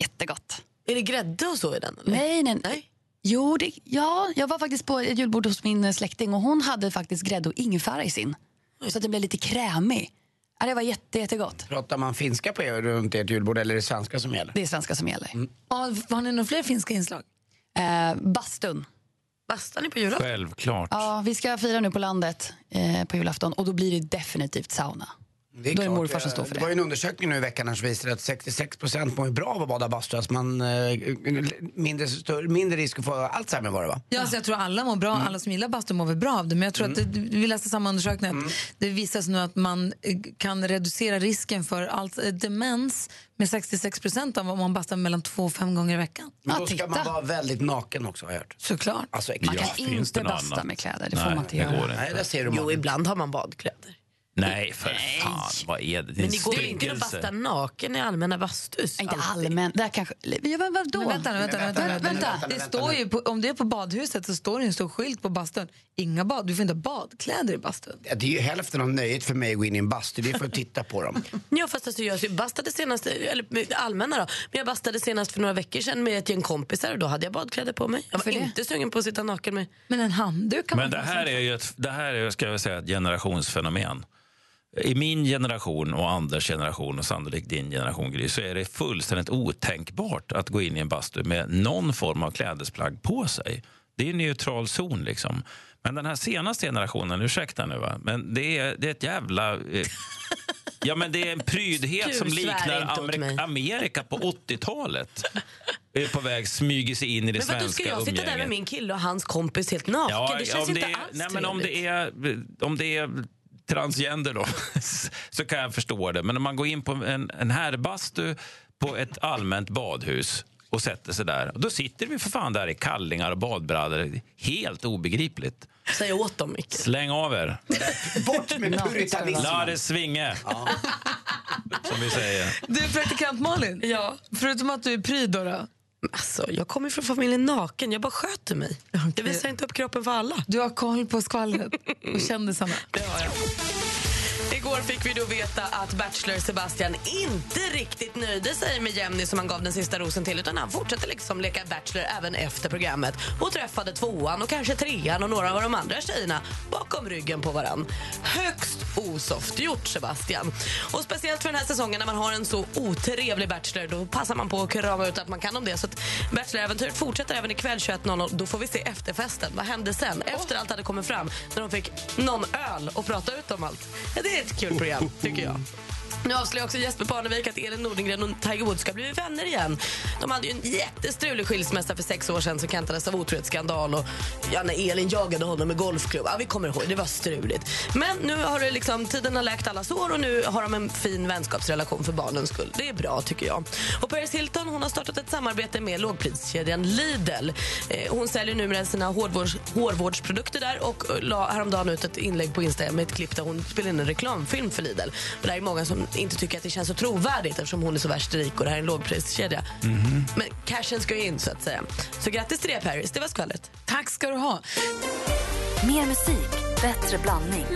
Jättegott. Är det grädde och så i den? Eller? Nej, nej, nej. Jo, det, ja, jag var faktiskt på ett julbord hos min eh, släkting och hon hade faktiskt grädde och ingefära i sin. Så att den blev lite krämig. Ja, det var jätte, jättegott. Pratar man finska på er runt ert julbord eller är det svenska som gäller? Det är svenska som gäller. Har, har ni några fler finska inslag? Eh, bastun. Bastar ni på julafton? Självklart. Ja, vi ska fira nu på landet eh, på julafton och då blir det definitivt sauna. Det är, Då är det klart, morfar som eh, står för det det. var ju en undersökning nu i veckan som visade att 66 procent mår ju bra av att bada bastu. Alltså man, eh, mindre, större, mindre risk att få Alzheimer var det va? Ja, alltså jag tror alla mår bra, alla som gillar bastu mår väl bra av det. Men jag tror att det, vi läste samma undersökning att det visas nu att man eh, kan reducera risken för allt, eh, demens med 66 procent av om man bastar mellan två och fem gånger i veckan. Men då ska man vara väldigt naken också har jag hört. Såklart. Alltså, Man kan finns inte basta annat? med kläder, det får Nej, man inte det göra. Nej, där ser du Jo, ibland har man badkläder. Nej, för fan. Vad är det? Det är Men en ni går inte att styggelse. basta naken i allmänna bastus? Inte alltid. allmän, där kanske... Ja, men vadå? Men vänta vänta, vänta, vänta, vänta, vänta, Det står ju på, om det är på badhuset så står det en stor skylt på bastun. Inga bad, du får inte ha badkläder i bastun. Ja, det är ju hälften av nöjet för mig att gå in i en bastu, det är för att titta på dem. *laughs* Ja, fast alltså jag bastade senast, eller allmänna då, men jag bastade senast för några veckor sedan med ett gäng kompisar och då hade jag badkläder på mig. Jag var inte sugen på att sitta naken med. Men en handduk kan Men man det här är ju ett, det här är, ska jag säga, ett generationsfenomen. I min generation och Anders generation och sannolikt din generation Gry, så är det fullständigt otänkbart att gå in i en bastu med någon form av klädesplagg på sig. Det är en neutral zon liksom. Men den här senaste generationen, ursäkta nu va, men det är, det är ett jävla... Eh, *laughs* ja men det är en prydhet Gud, som liknar. Amerik- Amerika på 80-talet. *laughs* Är på väg smyger sig in i det Men svenska ska jag sitta där med umgänget. min kille och hans kompis helt naken? det känns inte det alls nej, men om det är Om det är transgender då, *laughs* så kan jag förstå det. Men om man går in på en, en herrbastu på ett allmänt badhus och sätter sig där, då sitter vi för fan där i kallingar och badbrallor. Helt obegripligt. Säg åt dem, Micke. Släng av er. Bort med puritanismen! La det svinga. Som vi säger. Du, praktikant Malin. Ja. Förutom att du är pryd då, då, Alltså, jag kommer från familjen naken, jag bara sköter mig. Jag visar inte upp kroppen för alla. Du har koll på skvallret och kändisarna. Det har jag. Igår fick vi då veta att Bachelor Sebastian inte riktigt nöjde sig med Jenny som han gav den sista rosen till utan han fortsatte liksom leka Bachelor även efter programmet och träffade tvåan och kanske trean och några av de andra tjejerna bakom ryggen på varann. Högst osoft gjort Sebastian. Och speciellt för den här säsongen när man har en så otrevlig Bachelor då passar man på att krama ut att man kan om det. Så att Bachelor-äventyret fortsätter även ikväll 21.00. Då får vi se efterfesten. Vad hände sen? Efter allt hade kommit fram när de fick någon öl och prata ut om allt. Det väldigt kul program, tycker jag. Nu avslöjar också Jesper Parnevik att Elin Nordengren och Tiger Woods ska bli vänner igen. De hade ju en jättestrulig skilsmässa för sex år sedan som kantades av otrohetsskandal och ja, när Elin jagade honom med golfklubb. Ja, vi kommer ihåg, det var struligt. Men nu har det liksom, tiden har läkt alla sår och nu har de en fin vänskapsrelation för barnens skull. Det är bra tycker jag. Och Paris Hilton hon har startat ett samarbete med lågpriskedjan Lidl. Eh, hon säljer numera sina hårvårds, hårvårdsprodukter där och eh, la häromdagen ut ett inlägg på Instagram med ett klipp där hon spelar in en reklamfilm för Lidl. Och det är många som inte tycker att det känns så trovärdigt eftersom hon är så värst rik och det här är en lågpriskedja. Men cashen ska ju in så att säga. Så grattis till det Paris, det var skvallret. Tack ska du ha. Mer musik, bättre blandning.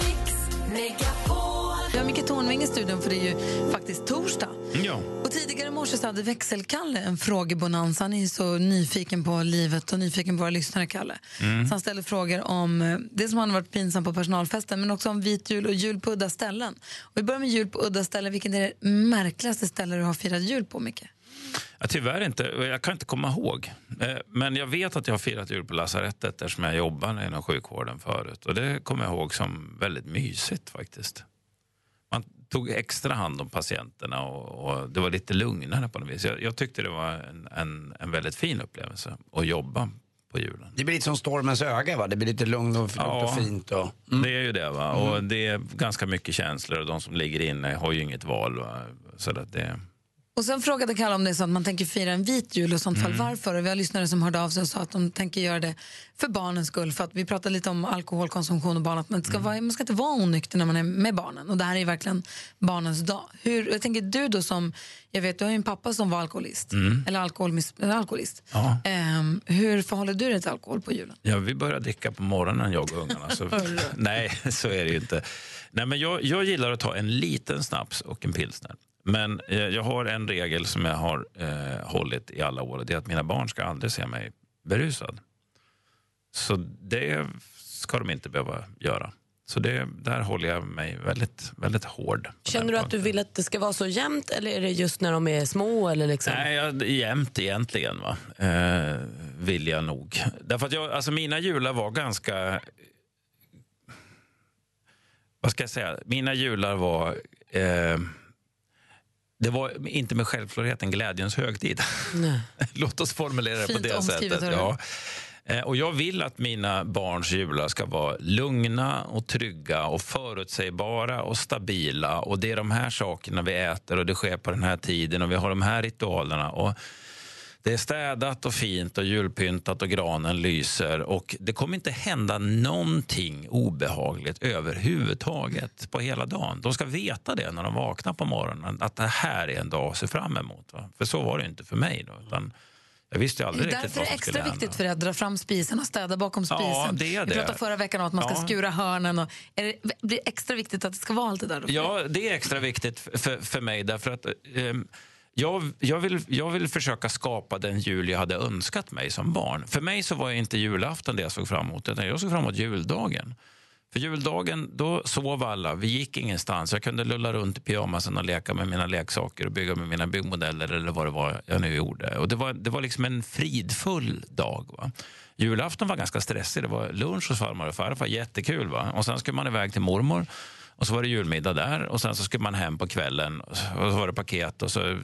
Vi har Micke Tornving i studion för det är ju faktiskt torsdag. Ja. Och tidigare i morse så hade växelkalle en frågebonanza. Han är ju så nyfiken på livet och nyfiken på våra lyssnare, Kalle. Mm. Så han ställde frågor om eh, det som har varit pinsam på personalfesten men också om vit jul och jul på udda ställen. Och vi börjar med jul på udda ställen. Vilket är det märkligaste ställe du har firat jul på, Micke? Ja, tyvärr inte. Jag kan inte komma ihåg. Eh, Men jag vet att jag har firat jul på lasarettet eftersom jag jobbade inom sjukvården förut. Och det kommer jag ihåg som väldigt mysigt faktiskt. Tog extra hand om patienterna och, och det var lite lugnare på något vis. Jag, jag tyckte det var en, en, en väldigt fin upplevelse att jobba på julen. Det blir lite som stormens öga va? Det blir lite lugnt och, lugnt och fint. Och... Mm. Det är ju det. Va? Och det är ganska mycket känslor och de som ligger inne har ju inget val. Va? Så att det... Och sen frågade Kalle om det är så att man tänker fira en vit jul och sånt fall Mm. varför. Och vi har lyssnare som hörde av sig och sa att de tänker göra det för barnens skull. För att vi pratade lite om alkoholkonsumtion och barn, att man, Mm. ska vara, man ska inte vara onykter när man är med barnen. Och det här är verkligen barnens dag. Hur, jag tänker du då som, jag vet du har ju en pappa som var alkoholist. Mm. Eller, alkoholmis, eller alkoholist. Ja. Ehm, hur förhåller du dig till alkohol på julen? Ja, vi börjar dricka på morgonen, jag och ungarna. Så, *laughs* nej, *laughs* så är det ju inte. Nej, men jag, jag gillar att ta en liten snaps och en pilsner. Men eh, jag har en regel som jag har eh, hållit i alla år. Det är att mina barn ska aldrig se mig berusad. Så det ska de inte behöva göra. Så det, där håller jag mig väldigt, väldigt hård. Känner du att du vill att det ska vara så jämnt eller är det just när de är små? Eller liksom? Nej, jag, jämt egentligen va? Eh, vill jag nog. Därför att jag, alltså mina jular var ganska... Vad ska jag säga? Mina jular var... Eh, det var inte med självklarhet en glädjens högtid. Nej. *laughs* Låt oss formulera det Fint på det sättet. Ja. Eh, Och jag vill att mina barns jular ska vara lugna och trygga och förutsägbara och stabila. Och Det är de här sakerna vi äter och det sker på den här tiden och vi har de här ritualerna. Och det är städat och fint och julpyntat och granen lyser. Och Det kommer inte hända någonting obehagligt överhuvudtaget på hela dagen. De ska veta det när de vaknar på morgonen, att det här är en dag att se fram emot. Va? För så var det inte för mig. Då, jag visste aldrig riktigt Därför är vad det som extra viktigt för dig att dra fram spisen och städa bakom spisen. Ja, det är Vi det. pratade förra veckan om att man ska Ja. skura hörnen. Och, är det, blir det extra viktigt att det ska vara allt det där? Ja, det är extra viktigt för, för mig därför att ehm, jag, jag, vill, jag vill försöka skapa den jul jag hade önskat mig som barn. För mig så var inte julafton det jag såg fram emot, utan jag såg fram emot juldagen. För juldagen, då sov alla, vi gick ingenstans. Jag kunde lulla runt i pyjamasen och leka med mina leksaker och bygga med mina byggmodeller eller vad det var jag nu gjorde. Och det var, det var liksom en fridfull dag. Va? Julafton var ganska stressig. Det var lunch hos farmor och farfar, jättekul. Va? Och sen skulle man iväg till mormor och så var det julmiddag där och sen så skulle man hem på kvällen och så var det paket och så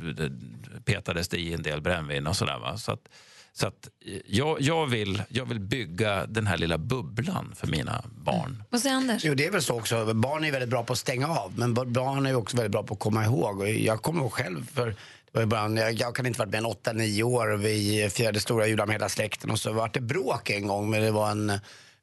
petades det i en del brännvin och sådär. Va? Så att, så att jag, jag, vill, jag vill bygga den här lilla bubblan för mina barn. Vad säger Anders? Jo, det är väl så också. Barn är väldigt bra på att stänga av, men ba- barn är också väldigt bra på att komma ihåg. Och jag kommer ihåg själv, för jag, jag kan inte varit med än 8-9 år och vi firade stora judar med hela släkten och så var det bråk en gång, men det var en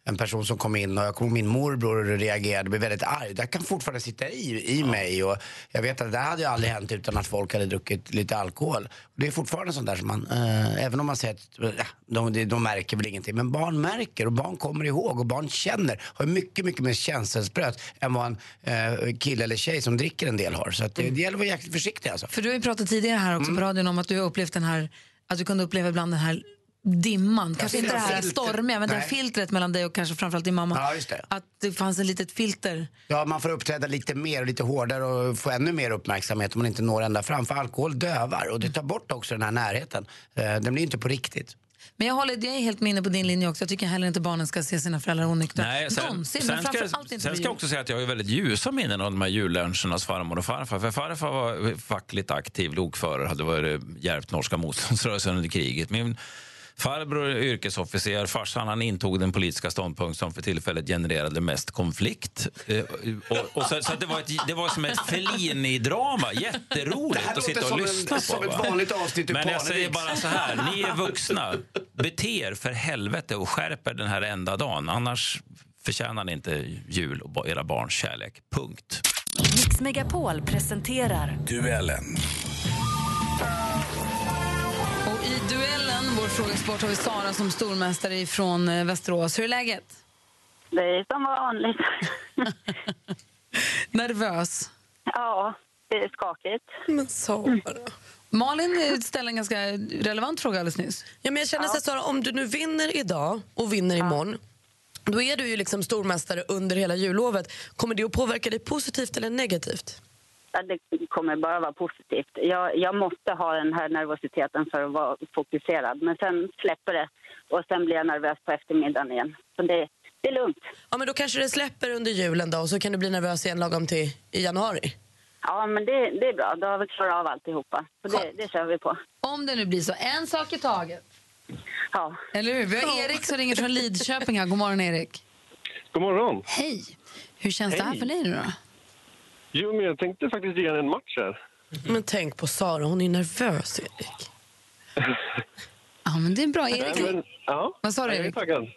en person som kom in och jag kommer min morbror reagerade blev väldigt arg. Det kan fortfarande sitta i, i mig och jag vet att det hade ju aldrig hänt utan att folk hade druckit lite alkohol. Det är fortfarande sånt där som man, eh, även om man säger att ja, de, de, märker väl ingenting, men barn märker och barn kommer ihåg och barn känner, har mycket, mycket mer känselspröt än vad en eh, kille eller tjej som dricker en del har. Så att det, det gäller att vara jäkligt försiktig alltså. För du har ju pratat tidigare här också på radion om att du har upplevt den här, att du kunde uppleva ibland den här dimman, kanske inte det här filter- stormiga, men det här Nej. filtret mellan dig och kanske framförallt din mamma. Ja, just det. Att det fanns ett litet filter. Ja, man får uppträda lite mer och lite hårdare och få ännu mer uppmärksamhet om man inte når ända fram. För alkohol dövar och det tar bort också den här närheten. Eh, Den blir ju inte på riktigt. Men jag, håller, jag är helt minne på din linje också. Jag tycker heller inte barnen ska se sina föräldrar onyktra. Nej, sen, Någonsin, sen men ska, sen ska jag också säga att jag har väldigt ljusa minnen av de här julluncherna hos farmor och farfar. För farfar var fackligt aktiv lokförare, hade varit hjälpt norska motståndsrörelsen under kriget. Min farbror är yrkesofficer, farsan han intog den politiska ståndpunkt som för tillfället genererade mest konflikt. Eh, Och, och så, så att det, var ett, det var som ett Fellini-drama, jätteroligt att sitta och som en- lyssna på. som ett va? vanligt avsnitt Men jag säger bara så här, ni är vuxna. Bete er för helvete och skärp er den här enda dagen. Annars förtjänar ni inte jul och era barns kärlek. Punkt. Mix Megapol presenterar Duellen. I duellen, vår frågesport, har vi Sara som stormästare från Västerås. Hur är läget? Det är som vanligt. *laughs* Nervös? Ja, det är skakigt. Men Sara. Malin ställde en ganska relevant fråga alldeles nyss. Ja, men jag känner så här, Sara, om du nu vinner idag och vinner imorgon då är du ju liksom stormästare under hela jullovet. Kommer det att påverka dig positivt eller negativt? Det kommer bara vara positivt. Jag, jag måste ha den här nervositeten för att vara fokuserad. Men sen släpper det och sen blir jag nervös på eftermiddagen igen. Så det, det är lugnt. Ja, men då kanske det släpper under julen då och så kan du bli nervös igen lagom till i januari. Ja, men det, det är bra. Då har vi klarat av alltihopa. Så det, det kör vi på. Om det nu blir så, en sak i taget. Ja. Eller hur? Vi har Erik som ringer från Lidköping här. God morgon Erik. God morgon. Hej. Hur känns det här Hej. för dig nu då? Jo, men jag tänkte faktiskt ge henne en match här. Men tänk på Sara, hon är nervös Erik. *laughs* Ja, men det är bra. Erik, Nej, men, ja. Vad sa du, Jag är Erik? taggad.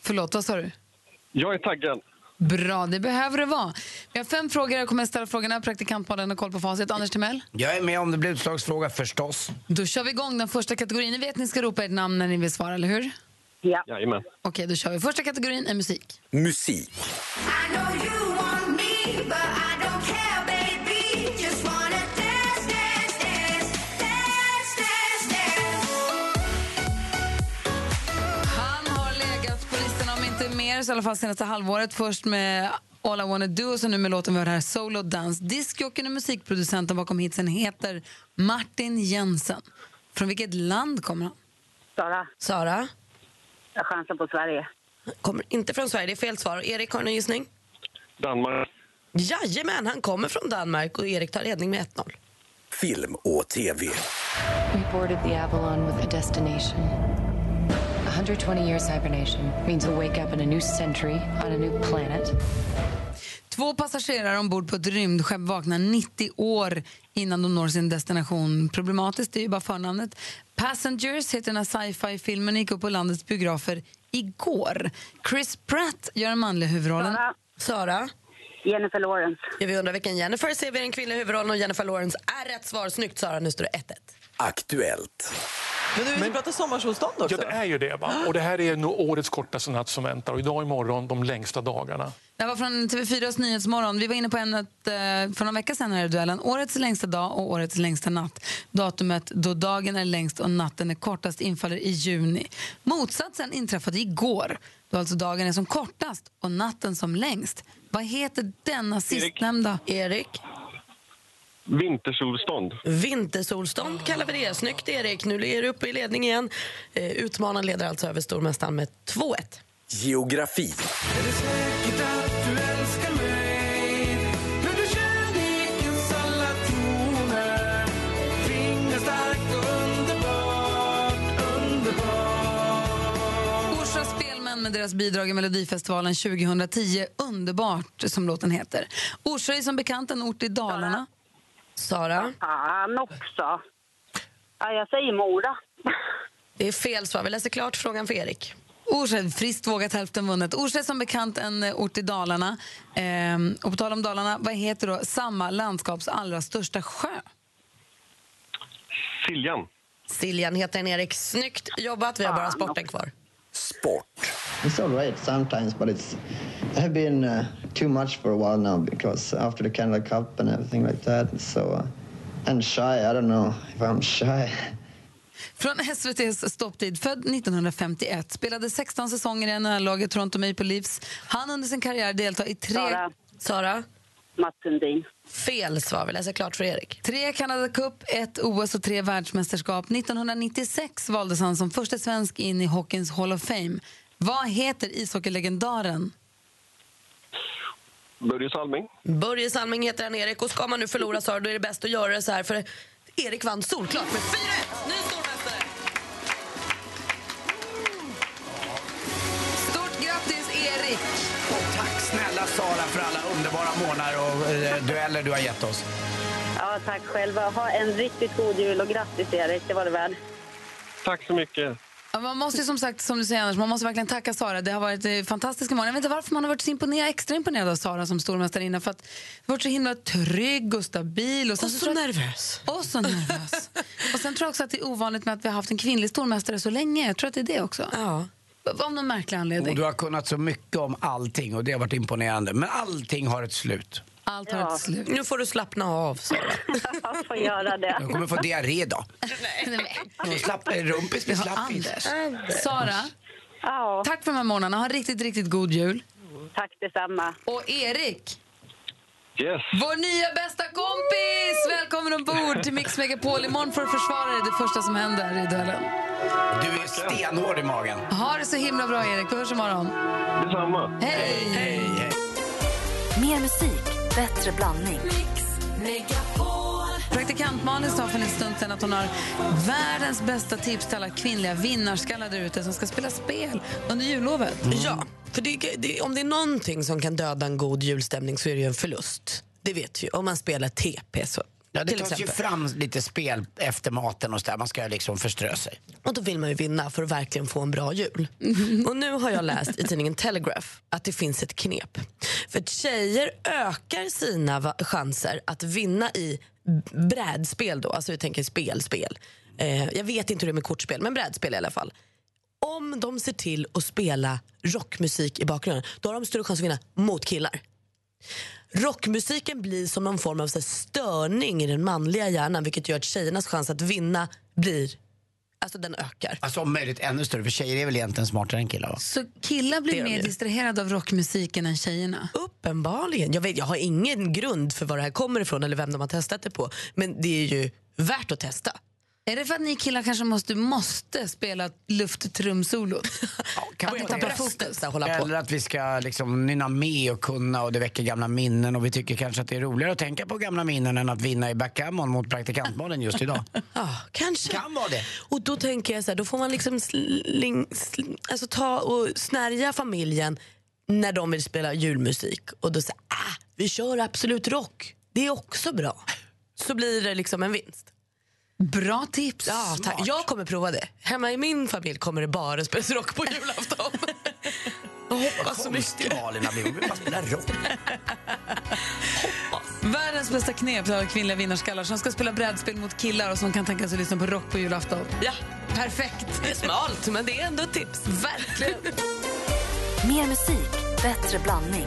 förlåt, vad sa du? Jag är taggad. Bra, det behöver det vara. Vi har fem frågor. Jag kommer ställa frågorna. Praktikantmalen har koll på facit. Anders Timell? Jag är med om det blir utslagsfråga förstås. Då kör vi igång den första kategorin. Ni vet att ni ska ropa ert namn när ni vill svara, eller hur? Ja. Jajamän. Okej, då kör vi. Första kategorin är musik. Musik. Han har legat på listan om inte mer, så i alla fall senaste halvåret. Först med All I wanna do och så nu med låten vi hör här, Solo Dance. Diskjockeyn och musikproducenten bakom hitsen heter Martin Jensen. Från vilket land kommer han? Sara, Sara? jag chansar på Sverige. Kommer inte från Sverige, det är fel svar. Erik, har du en gissning? Danmark. Jajamän, han kommer från Danmark och Erik tar ledning med 1-0. Film och TV. We boarded the Avalon with a destination. 120 years hibernation means we'll wake up in a new century on a new planet. Två passagerare ombord på ett rymdskepp vaknar 90 år innan de når sin destination. Problematiskt, det är ju bara förnamnet. Passengers heter den här sci-fi-filmen gick upp på landets biografer igår. Chris Pratt gör den manliga huvudrollen. Sara. Sara? Jennifer Lawrence. Ja, vi undrar vilken Jennifer ser vi den kvinnliga huvudrollen och Jennifer Lawrence är rätt svar. Snyggt Sara, nu står det 1-1. Aktuellt. Men du, vi pratar sommarsolstånd också. Ja, det är ju det. Va? Och det här är nog årets kortaste natt som väntar. Och idag imorgon de längsta dagarna. Det var från TV4s Nyhetsmorgon. Vi var inne på ämnet eh, för några veckor sedan här i duellen. Årets längsta dag och årets längsta natt. Datumet då dagen är längst och natten är kortast infaller i juni. Motsatsen inträffade igår då alltså dagen är som kortast och natten som längst. Vad heter denna sistnämnda? Erik? Vintersolstånd. Vintersolstånd kallar vi det. Snyggt Erik, nu är du uppe i ledning igen. Eh, utmanaren leder alltså över stormästaren med 2-1. Geografi. Med deras bidrag i Melodifestivalen 2010. Underbart, som låten heter. Orsa är som bekant en ort i Dalarna. Sara? Fan också. Ja, jag säger Mora. *laughs* Det är fel svar. Vi läser klart frågan för Erik. Orsa, friskt vågat, hälften vunnet. Orsa är som bekant en eh, ort i Dalarna. Ehm, och på tal om Dalarna, vad heter då samma landskaps allra största sjö? Siljan. Siljan heter den, Erik. Snyggt jobbat. Vi har bara sporten kvar. It's all right sometimes, but it's it have been uh, too much for a while now because after the Canada Cup and everything like that. So uh, and shy, I don't know if I'm *laughs* shy. Från SVTs stopptid, född 1951, spelade 16 säsonger i NHL-laget Toronto Maple Leafs. Han under sin karriär deltar i tre... Sara. Sara? Mats Sundin. Fel svar. Vi läser klart för Erik. Tre Canada Cup, ett OS och tre världsmästerskap. 1996 valdes han som första svensk in i Hockeyns Hall of Fame. Vad heter ishockeylegendaren? Börje Salming. Börje Salming heter han, Erik. Och ska man nu förlora, Sara, då är det bäst att göra det så här. För Erik vann solklart med 4-1. Ny stormästare! Stort grattis, Erik! Och tack snälla Sara för alla underbara månader och eh, dueller du har gett oss. Ja, tack själva. Ha en riktigt god jul och grattis Erik, det var det värd. Tack så mycket. Ja, Man måste ju som sagt, som du säger Anders, man måste verkligen tacka Sara. Det har varit eh, fantastiska månader. Jag vet inte varför man har varit så imponerad, extra imponerad av Sara som stormästarinna. För att varit så himla trygg och stabil. Och, sen Och så tror jag- nervös. Och så nervös. och sen tror jag också att det är ovanligt med att vi har haft en kvinnlig stormästare så länge. Jag tror att det är det också. Ja. Av någon märklig Och anledning. du har kunnat så mycket om allting och det har varit imponerande. Men allting har ett slut. Allt har ett slut. Nu får du slappna av, Sara. *laughs* Jag får göra det. Jag kommer få diarré idag. Och slapp, rumpis blir slappis. Anders. Sara, tack för de här morgnarna. Ha en riktigt, riktigt god jul. Tack detsamma. Och Erik, Yes. vår nya bästa kompis! Välkommen ombord till Mix Megapol. Imorgon får du försvara dig det första som händer i duellen. Du är stenhård i magen. Ha det så himla bra, Erik. Vi hörs imorgon. Detsamma. Hej! Hej, hej. Mer musik, bättre blandning. Praktikant Malin sa för en stund sedan att hon har världens bästa tips till alla kvinnliga vinnarskallar där ute som ska spela spel under jullovet. Ja, för det, det, om det är någonting som kan döda en god julstämning så är det ju en förlust. Det vet vi ju. Om man spelar TP så. Ja, det till tas ju fram lite spel efter maten och så där. Man ska liksom förströ sig. Och då vill man ju vinna för att verkligen få en bra jul. *laughs* Och nu har jag läst i tidningen Telegraph att det finns ett knep. För tjejer ökar sina chanser att vinna i brädspel då, alltså vi tänker spelspel. Eh, jag vet inte hur det är med kortspel, men brädspel i alla fall. Om de ser till att spela rockmusik i bakgrunden, då har de större chans att vinna mot killar. Rockmusiken blir som någon form av så här, störning i den manliga hjärnan vilket gör att tjejernas chans att vinna blir, alltså den ökar. Alltså om möjligt ännu större, för tjejer är väl egentligen smartare än killar va? Så killar blir mer distraherade av rockmusiken än tjejerna? Uppenbarligen. Jag, vet, jag har ingen grund för var det här kommer ifrån eller vem de har testat det på. Men det är ju värt att testa. Är det för att ni killar kanske måste, måste spela lufttrumsolo? *laughs* Kan att ni tappar fokus? Eller att vi ska liksom nynna med och kunna och det väcker gamla minnen och vi tycker kanske att det är roligare att tänka på gamla minnen än att vinna i backgammon mot praktikantbollen just idag. *laughs* Ja, kanske. Kan vara det. Och då tänker jag så här, då får man liksom sling, sling, alltså ta och snärja familjen när de vill spela julmusik. Och då säger ah, vi kör Absolut Rock. Det är också bra. Så blir det liksom en vinst. Bra tips. Ja, tack. Jag kommer prova det. Hemma i min familj kommer det bara spelas rock på julafton. *laughs* Jag hoppas så mycket. Malin vill bara spela rock. Världens bästa knep för kvinnliga vinnarskallar som ska spela brädspel mot killar och som kan tänka sig att lyssna på rock på julafton. Ja. Perfekt. Det är smalt, men det är ändå ett tips. Verkligen. Mer musik, bättre blandning.